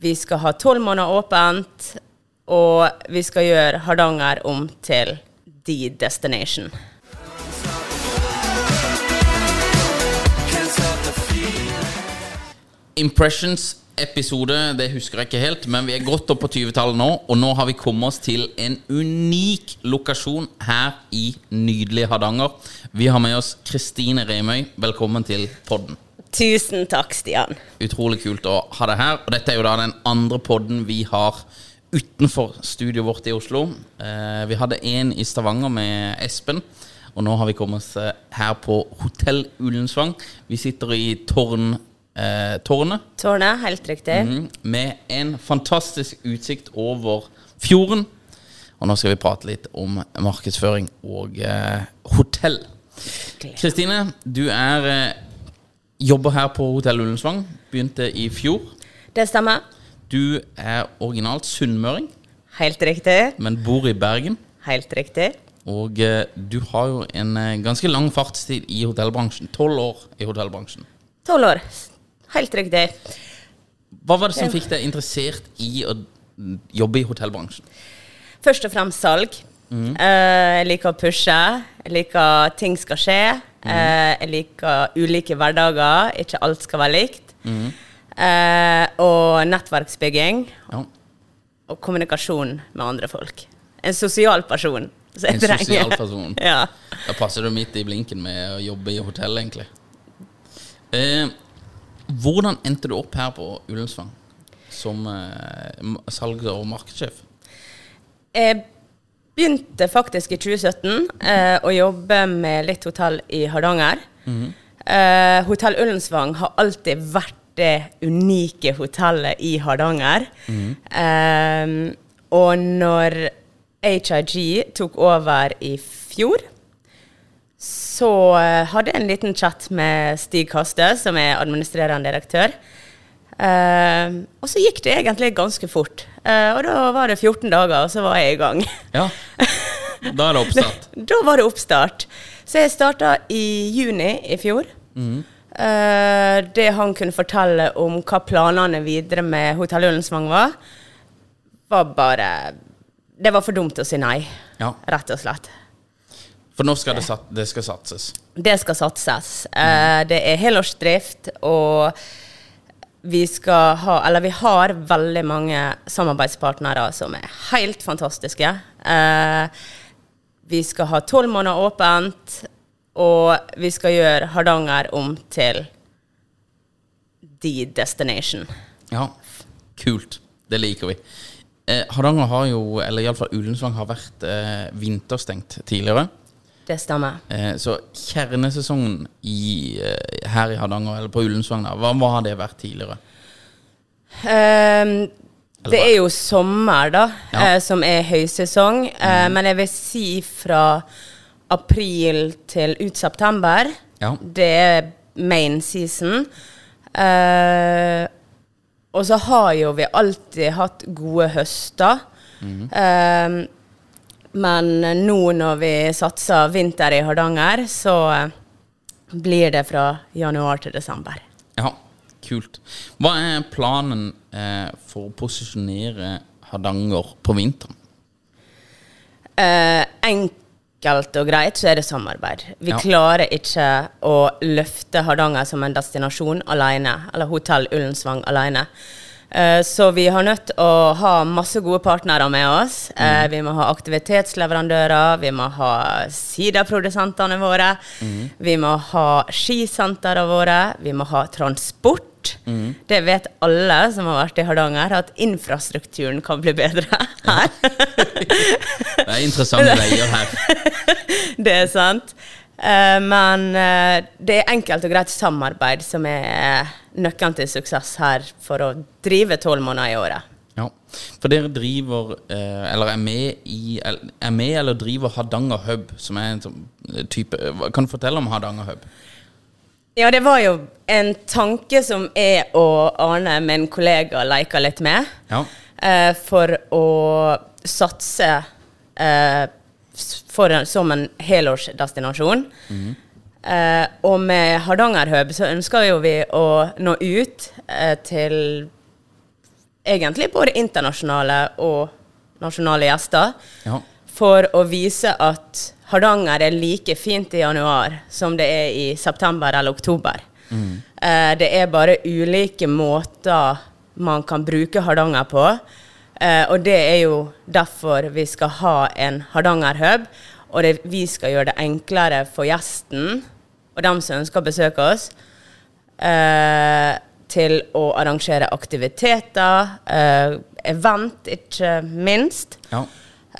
Vi skal ha tolv måneder åpent, og vi skal gjøre Hardanger om til the destination. Impressions-episode, det husker jeg ikke helt, men vi er godt opp på 20-tallet nå, og nå har vi kommet oss til en unik lokasjon her i nydelige Hardanger. Vi har med oss Kristine Remøy. Velkommen til podden. Tusen takk, Stian. Utrolig kult å ha deg her. Og dette er jo da den andre podden vi har utenfor studioet vårt i Oslo. Eh, vi hadde en i Stavanger med Espen. Og nå har vi kommet oss eh, her på Hotell Ullensvang. Vi sitter i tårn, eh, tårnet Tårnet, helt riktig. mhm, med en fantastisk utsikt over fjorden. Og nå skal vi prate litt om markedsføring og eh, hotell. Kristine, du er eh, jobber her på Hotell Ullensvang. Begynte i fjor. Det stemmer. Du er originalt sunnmøring, Helt riktig. men bor i Bergen. Helt riktig. Og eh, du har jo en eh, ganske lang fartstid i hotellbransjen. Tolv år i hotellbransjen. Tolv år. Helt riktig. Hva var det som fikk deg interessert i å jobbe i hotellbransjen? Først og fremst salg. Eh, jeg liker å pushe. Jeg liker at ting skal skje. Eh, jeg liker ulike hverdager. Ikke alt skal være likt. Eh, og nettverksbygging. Ja. Og kommunikasjon med andre folk. En sosial person. En trenger- sosial person. ja. Da passer du midt i blinken med å jobbe i hotell, egentlig. Eh, hvordan endte du opp her på Ullensvang som eh, salgs- og markedssjef? Jeg begynte faktisk i 2017 eh, å jobbe med litt hotell i Hardanger. eh, Hotell Ullensvang har alltid vært det unike hotellet i Hardanger. Eh, og når HIG tok over i fjor, så eh, hadde jeg en liten chat med Stig Kaste, som er administrerende direktør. Eh, og så gikk det egentlig ganske fort. Eh, og da var det 14 dager, og så var jeg i gang. Ja, da er det oppstart. da var det oppstart. Så jeg starta i juni i fjor. Eh, det han kunne fortelle om hva planene videre med Hotell Ullensvang var, var bare Det var for dumt å si nei, Ja. rett og slett. For nå skal det, det skal satses. Det skal satses. Eh, det er helårsdrift, og vi skal ha Eller vi har veldig mange samarbeidspartnere som er helt fantastiske. Eh, vi skal ha tolv måneder åpent, og vi skal gjøre Hardanger om til the destination. Ja, kult. Det liker vi. Eh, Hardanger har jo, eller iallfall Ullensvang, har vært eh, vinterstengt tidligere. Det stemmer. Eh, så kjernesesongen i, eh, her i Hardanger, eller på Ullensvagna, hva, hva har det vært tidligere? Um, det er jo sommer, da, Ja. eh, som er høysesong. Eh, men jeg vil si fra april til ut september. Ja. Det er main season. Eh, og så har jo vi alltid hatt gode høster. Eh, men nå når vi satser vinter i Hardanger, så eh, blir det fra januar til desember. Ja, kult. Hva er planen eh, for å posisjonere Hardanger på vinteren? Eh, enkelt og greit så er det samarbeid. Vi Ja. klarer ikke å løfte Hardanger som en destinasjon alene, eller Hotell Ullensvang alene. Eh, så vi har nødt å ha masse gode partnere med oss. Mm. vi må ha aktivitetsleverandører, vi må ha siderprodusentene våre, vi må ha skisentrene våre, vi må ha transport. Det vet alle som har vært i Hardanger, at infrastrukturen kan bli bedre her. Det er interessante veier her. det er sant. Eh, men eh, det er enkelt og greit samarbeid som er eh, nøkkelen til suksess her for å drive tolv måneder i året. Ja, For dere driver, eller er med i Er med eller driver Hardanger Hub, som er en sånn type Kan du fortelle om Hardanger Hub? Ja, det var jo en tanke som jeg og Arne, min kollega, leika litt med. Ja. for å satse eh, for som en helårsdestinasjon. Eh, og med Hardanger Hub så ønsker jo vi å nå ut eh, til egentlig både internasjonale og nasjonale gjester. Ja. For å vise at Hardanger er like fint i januar som det er i september eller oktober. Eh, det er bare ulike måter man kan bruke Hardanger på. Eh, og det er jo derfor vi skal ha en Hardanger-hub. Og det, vi skal gjøre det enklere for gjesten og dem som ønsker å besøke oss, eh, til å arrangere aktiviteter, eh, event, ikke minst. ja.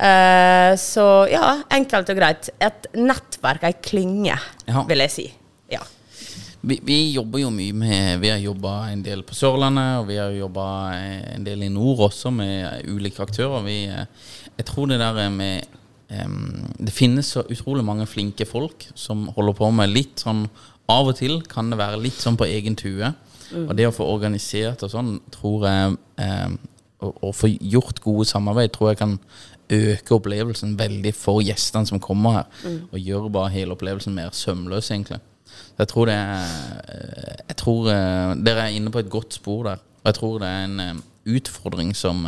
Eh, så ja, enkelt og greit. Et nettverk, ei klynge, Ja. vil jeg si. Ja. Vi, vi jobber jo mye med Vi har jobba en del på Sørlandet, og vi har jobba en del i nord også med ulike aktører. Vi, eh, jeg tror det der med um, Det finnes så utrolig mange flinke folk som holder på med litt sånn Av og til kan det være litt sånn på egen tue. Og det å få organisert og sånn, tror jeg å, å få gjort gode samarbeid, tror jeg kan øke opplevelsen veldig for gjestene som kommer her. Og gjøre bare hele opplevelsen mer sømløs, egentlig. Jeg tror det er eh, Jeg tror eh, dere er inne på et godt spor der. Og jeg tror det er en eh, utfordring som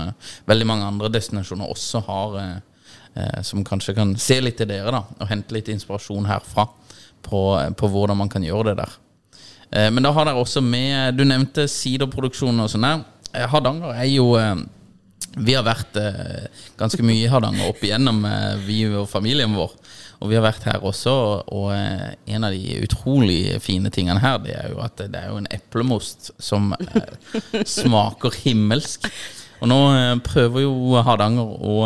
veldig mange andre destinasjoner også har, som kanskje kan se litt til dere, da, og hente litt inspirasjon herfra på, på hvordan man kan gjøre det der. Men da har dere også med Du nevnte siderproduksjon og sånn der. Hardanger er jo Vi har vært ganske mye i Hardanger opp igjennom, vi og familien vår. Og vi har vært her også, og eh, en av de utrolig fine tingene her, det er jo at det er jo en eplemost som eh, smaker himmelsk. Og nå eh, prøver jo Hardanger å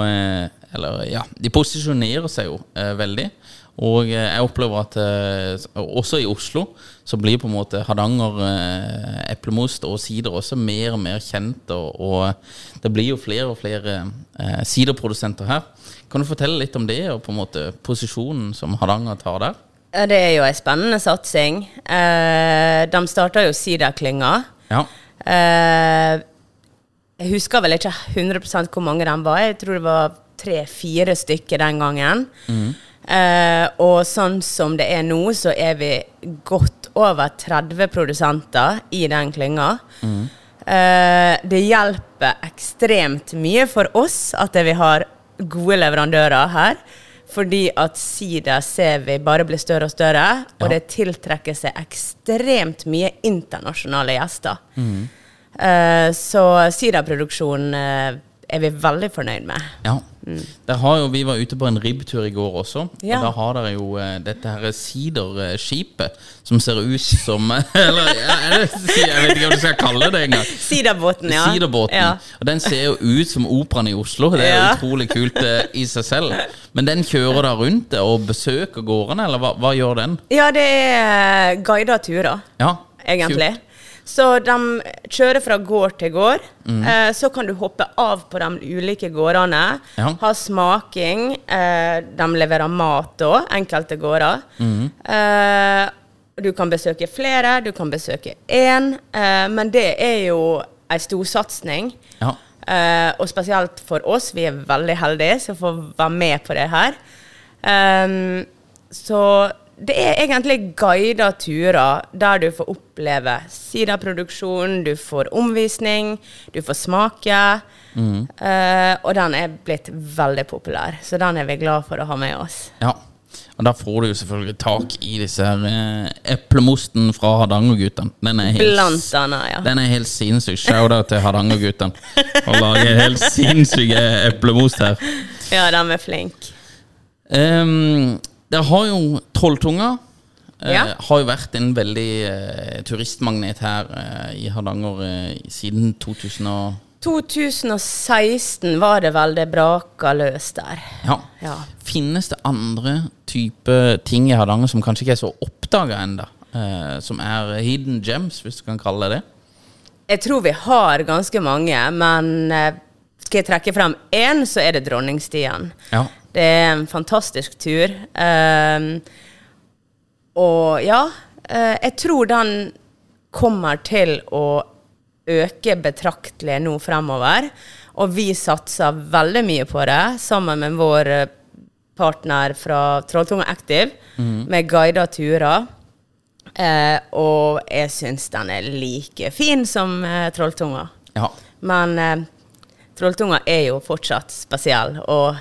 Eller ja, de posisjonerer seg jo veldig. Og eh, jeg opplever at eh, også i Oslo så blir på en måte Hardanger eh, eplemost og sider også mer og mer kjent. Og, og det blir jo flere og flere eh, siderprodusenter her. Kan du fortelle litt om det, og på en måte posisjonen som Hardanger tar der? Ja, Det er jo ei spennende satsing. Eh, de starta jo Siderklynga. Ja. Eh, jeg husker vel ikke 100% hvor mange de var. Jeg tror det var tre-fire stykker den gangen. Eh, og sånn som det er nå, så er vi godt over 30 produsenter i den klynga. Eh, det hjelper ekstremt mye for oss at vi har gode leverandører her. Fordi at sida ser vi bare blir større og større, og det tiltrekker seg ekstremt mye internasjonale gjester. Eh, så sidaproduksjonen er vi veldig fornøyd med. Ja. Har jo, vi var ute på en ribbtur i går også. Ja. Og da har dere jo uh, dette her siderskipet som ser ut som Eller ja, er jeg vet ikke hva du skal kalle det engang. Siderbåten, ja. Siderbåten. Ja. Og den ser jo ut som operaen i Oslo. Det er Ja. utrolig kult uh, i seg selv. Men den kjører da rundt og besøker gårdene, eller hva, hva gjør den? ja, det er guida turer. Ja, egentlig. kult. Så de kjører fra gård til gård. Mm. Eh, så kan du hoppe av på de ulike gårdene. Ja. Ha smaking. Eh, de leverer mat òg, enkelte gårder. Mm. Eh, du kan besøke flere, du kan besøke én, eh, men det er jo ei storsatsing. Ja. Eh, og spesielt for oss, vi er veldig heldige som får være med på det her. Ehm, så det er egentlig guida turer der du får oppleve sidaproduksjon, du får omvisning, du får smake. Eh, og den er blitt veldig populær, så den er vi glad for å ha med oss. Ja. Og da får du jo selvfølgelig tak i disse her eh, eplemosten fra Hardangerguttene. Den er helt Blant annet, ja. Den er helt sinnssyk. Shout-out til Hardangerguttene. Å lage helt sinnssyke eplemost her. Ja, de er flinke. Um, dere har jo Trolltunga. Eh, Ja. har jo vært en veldig eh, turistmagnet her eh, i Hardanger eh, siden 2000 og 2016 var det vel det braka løs der. Ja. Ja. Finnes det andre type ting i Hardanger som kanskje ikke er så oppdaga ennå? Eh, som er hidden gems, hvis du kan kalle det det? Jeg tror vi har ganske mange, men eh, skal jeg trekke frem én, så er det Dronningstien. Ja. Det er en fantastisk tur. Um, og ja, uh, jeg tror den kommer til å øke betraktelig nå fremover. Og vi satser veldig mye på det, sammen med vår eh, partner fra Trolltunga Active, med guida turer. Eh, og jeg syns den er like fin som eh, Trolltunga. ja. Men Trolltunga er jo fortsatt spesiell, og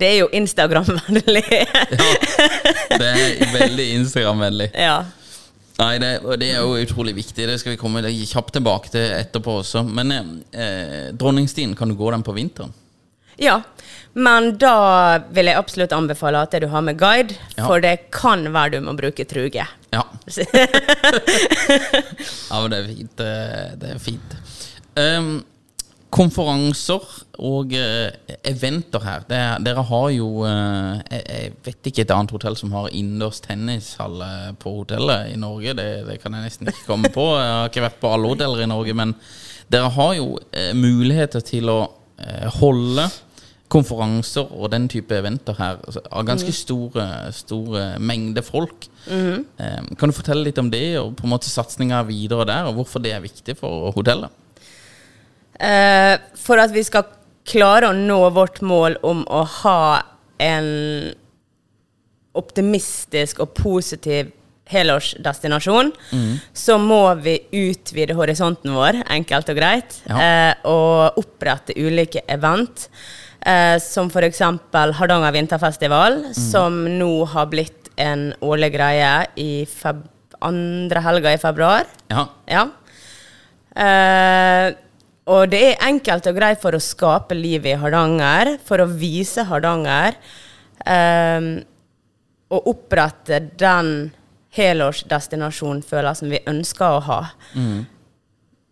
Det er jo Instagram-vennlig. ja, Det er veldig Instagram-vennlig. ja. Nei, det, det er jo utrolig viktig. Det skal vi komme kjapt tilbake til etterpå også. Men eh, Dronningstien, kan du gå den på vinteren? ja. Men da vil jeg absolutt anbefale at du har med guide, Ja. for det kan være du må bruke truge. Ja. ja, men det er fint. Det, det er fint. Ehm, konferanser og eh, eventer her. Det, er- dere har jo eh, jeg, jeg vet ikke et annet hotell som har innendørs tennishall på hotellet i Norge. Det, det kan jeg nesten ikke komme på. Jeg har ikke vært på alle hoteller i Norge, men dere har jo eh, muligheter til å holde konferanser og den type eventer her altså, av ganske store, store mengder folk. Eh, kan du fortelle litt om det, og på en måte satsinga videre der, og hvorfor det er viktig for hotellet? Eh, for at vi skal klare å nå vårt mål om å ha en optimistisk og positiv helårsdestinasjon, så må vi utvide horisonten vår, enkelt og greit, Ja. eh, og opprette ulike event. Eh, som f.eks. Hardanger vinterfestival, som nå har blitt en årlig greie i andre helga i februar. Ja. Ja. Eh, og det er enkelt og greit for å skape liv i Hardanger, for å vise Hardanger, Um, og opprette den helårsdestinasjonen som vi ønsker å ha.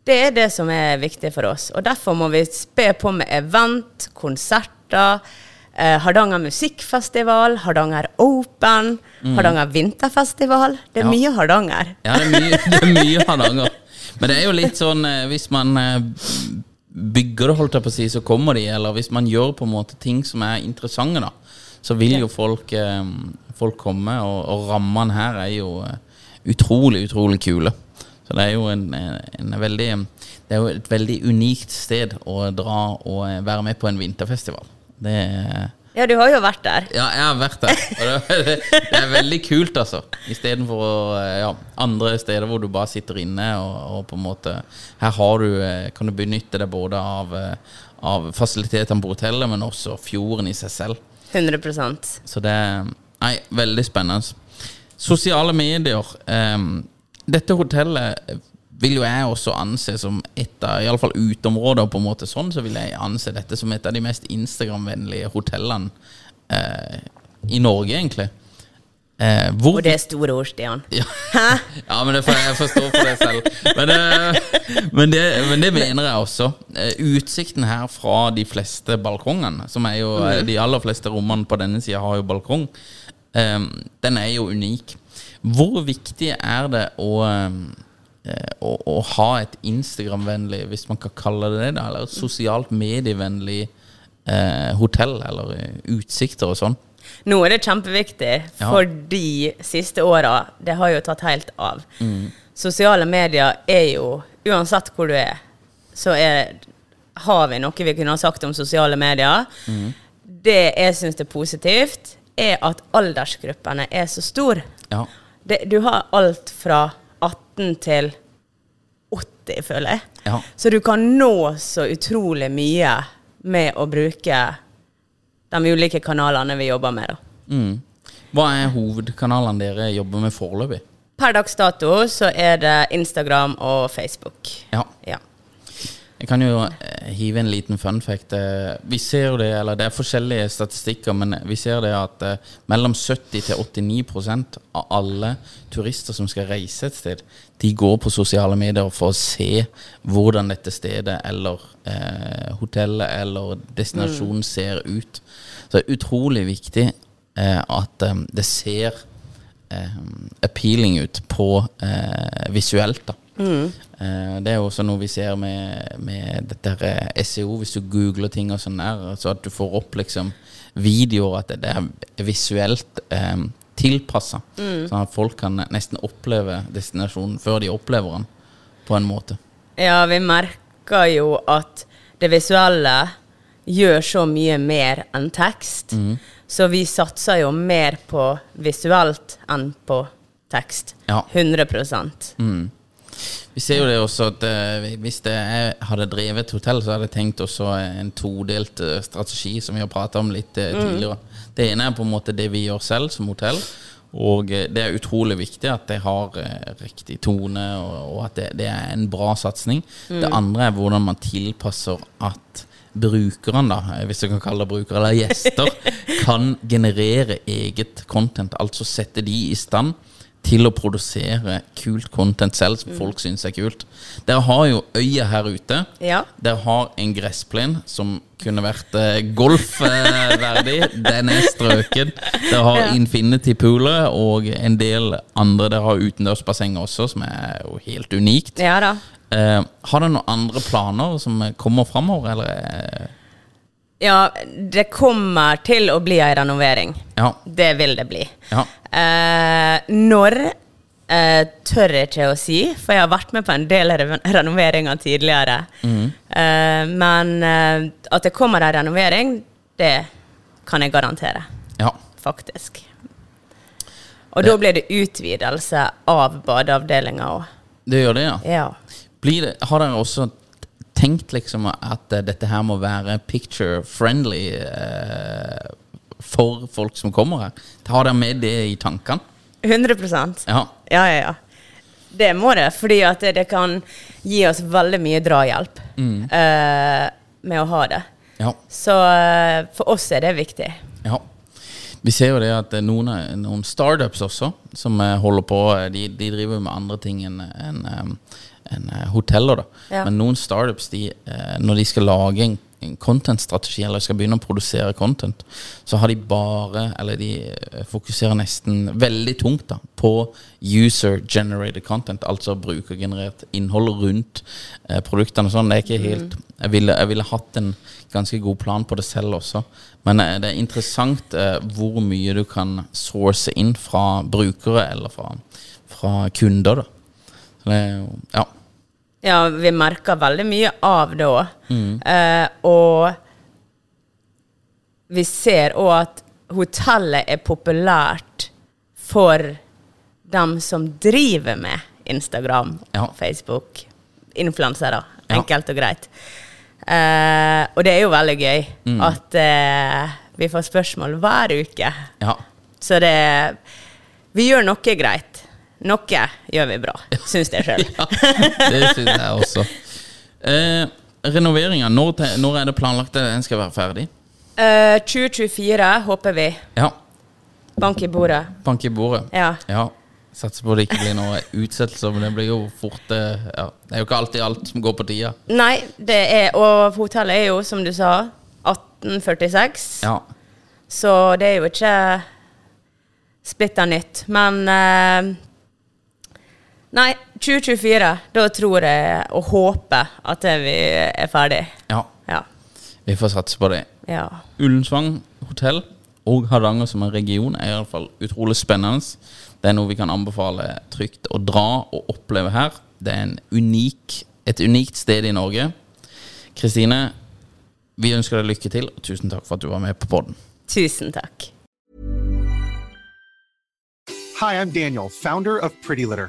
Det er det som er viktig for oss. Og derfor må vi spe på med event, konserter, eh, Hardanger musikkfestival, Hardanger Open, Hardanger vinterfestival. Det er Ja. mye Hardanger. Ja, det er mye, det er mye Hardanger. Men det er jo litt sånn eh, hvis man eh, bygger det, holdt jeg på å si, så kommer de. Eller hvis man gjør på en måte ting som er interessante, da, så vil jo folk, eh, folk komme. Og, og rammene her er jo utrolig, utrolig kule. Så det er jo en, en veldig Det er jo et veldig unikt sted å dra og være med på en vinterfestival. Det er Ja, du har jo vært der. ja, jeg har vært der. Og det, det er veldig kult, altså. Istedenfor ja, andre steder hvor du bare sitter inne og, og på en måte Her har du, eh, kan du benytte deg både av, eh, av fasilitetene på hotellet, men også fjorden i seg selv. 100% Så det nei, veldig spennende. Sosiale medier. Um, dette hotellet vil jo jeg også anse som et av Iallfall uteområder, på en måte sånn, så vil jeg anse dette som et av de mest Instagram-vennlige hotellene eh, i Norge, egentlig. Eh, hvor Og det er store ord, Stian. ja. ja, men det får jeg forstå for deg selv. Men, eh, men, det, men det mener jeg også. Eh, Utsikten her fra de fleste balkongene, som er jo mm. De aller fleste rommene på denne sida har jo balkong, eh, den er jo unik. Hvor viktig er det å, eh, å, å ha et Instagram-vennlig, hvis man kan kalle det det, da, eller et sosialt medievennlig eh, hotell, eller eh, utsikter og sånn? Nå er det kjempeviktig, Ja. for de siste åra Det har jo tatt helt av. Sosiale medier er jo Uansett hvor du er, så er, har vi noe vi kunne ha sagt om sosiale medier. Det jeg syns er positivt, er at aldersgruppene er så store. Ja. Du har alt fra 18 til 80, føler jeg. Ja. Så du kan nå så utrolig mye med å bruke de ulike kanalene vi jobber med. da. Mm. Hva er hovedkanalene dere jobber med foreløpig? Per dags dato så er det Instagram og Facebook. Ja. Ja. Jeg kan jo eh, hive en liten fun fact. Eh, vi ser jo det, eller Det er forskjellige statistikker, men vi ser det at eh, mellom 70 til 89% av alle turister som skal reise et sted, de går på sosiale medier for å se hvordan dette stedet eller eh, hotellet eller destinasjonen ser ut. Så det er utrolig viktig eh, at eh, det ser eh, appealing ut på eh, visuelt. da Mm. det er jo også noe vi ser med, med dette her eh, SEO, hvis du googler ting og sånn der, så at du får opp liksom videoer, at det, er visuelt eh, tilpassa. Sånn at folk kan nesten oppleve destinasjonen før de opplever den, på en måte. ja, vi merker jo at det visuelle gjør så mye mer enn tekst. Så vi satser jo mer på visuelt enn på tekst. Ja. 100 Vi ser jo det også at eh, hvis det er, hadde drevet hotell, så hadde jeg tenkt også en todelt eh, strategi, som vi har prata om litt eh, tidligere. Det ene er på en måte det vi gjør selv som hotell. Og eh, det er utrolig viktig at det har eh, riktig tone, og, at det, det er en bra satsing. Det andre er hvordan man tilpasser at brukerne, da, hvis jeg kan kalle det brukere, eller gjester, kan generere eget content. Altså sette de i stand til å produsere kult content selv som folk syns er kult. Dere har jo øya her ute. Ja. Dere har en gressplen som kunne vært eh, golfverdig. Den er strøken. Dere har Ja. Infinity Poolet og en del andre. Dere har utendørsbasseng også, som er jo helt unikt. Ja da. Eh, har dere noen andre planer som kommer framover, eller? Eh, Ja, det kommer til å bli ei renovering. Ja. Det vil det bli. ja. Eh, når eh, tør jeg ikke å si, for jeg har vært med på en del re renoveringer tidligere. Eh, men eh, at det kommer ei renovering, det kan jeg garantere. ja. Faktisk. Og da blir det utvidelse av badeavdelinga òg. Det gjør det, ja. Ja. Blir det, har dere også tenkt liksom at eh, dette her må være picture friendly eh, for folk som kommer her? Har dere med det i tankene? 100 Ja. Ja, ja, ja. Det må det, fordi at det, kan gi oss veldig mye drahjelp eh, med å ha det. ja. Så eh, for oss er det viktig. Ja. Vi ser jo det at er noen, noen startups også som eh, holder på eh, De, de driver med andre ting enn enn, enn, eh, hoteller. da Ja. Men noen startups, de, eh, når de skal lage en en content-strategi, eller skal begynne å produsere content, så har de bare, eller de eh, fokuserer nesten veldig tungt da, på user-generated content, altså brukergenerert innhold rundt eh, produktene og sånn. Det er ikke helt jeg ville, jeg ville hatt en ganske god plan på det selv også. Men eh, det er interessant eh, hvor mye du kan source inn fra brukere eller fra, fra kunder. da. Det ja. Ja, vi merker veldig mye av det òg. Eh, og vi ser òg at hotellet er populært for dem som driver med Instagram, Ja. Facebook, influensere, Ja. enkelt og greit. Eh, og det er jo veldig gøy Mm. at eh, vi får spørsmål hver uke. ja. Så det Vi gjør noe greit. Noe gjør vi bra, syns jeg sjøl. Det syns jeg også. Eh, Renoveringa, når, når er det planlagt at den skal være ferdig? Eh, 2024 håper vi. Ja. Bank i bordet. Bank i bordet. Ja. Ja. Satser på det ikke blir noen utsettelser, men det blir jo fort eh, ja. Det er jo ikke alltid alt som går på tida. Nei, det er Og hotellet er jo, som du sa, 1846. Ja. Så det er jo ikke splitter nytt. Men eh, Nei, 2024. Da tror jeg og håper at vi er ferdig. ja. Ja. Vi får satse på det. ja. Ullensvang hotell og Hardanger som en region er iallfall utrolig spennende. Det er noe vi kan anbefale trygt å dra og oppleve her. Det er en unik, et unikt sted i Norge. Kristine, vi ønsker deg lykke til, og tusen takk for at du var med på podden. Tusen takk. Hi, I'm Daniel, founder of Pretty Litter.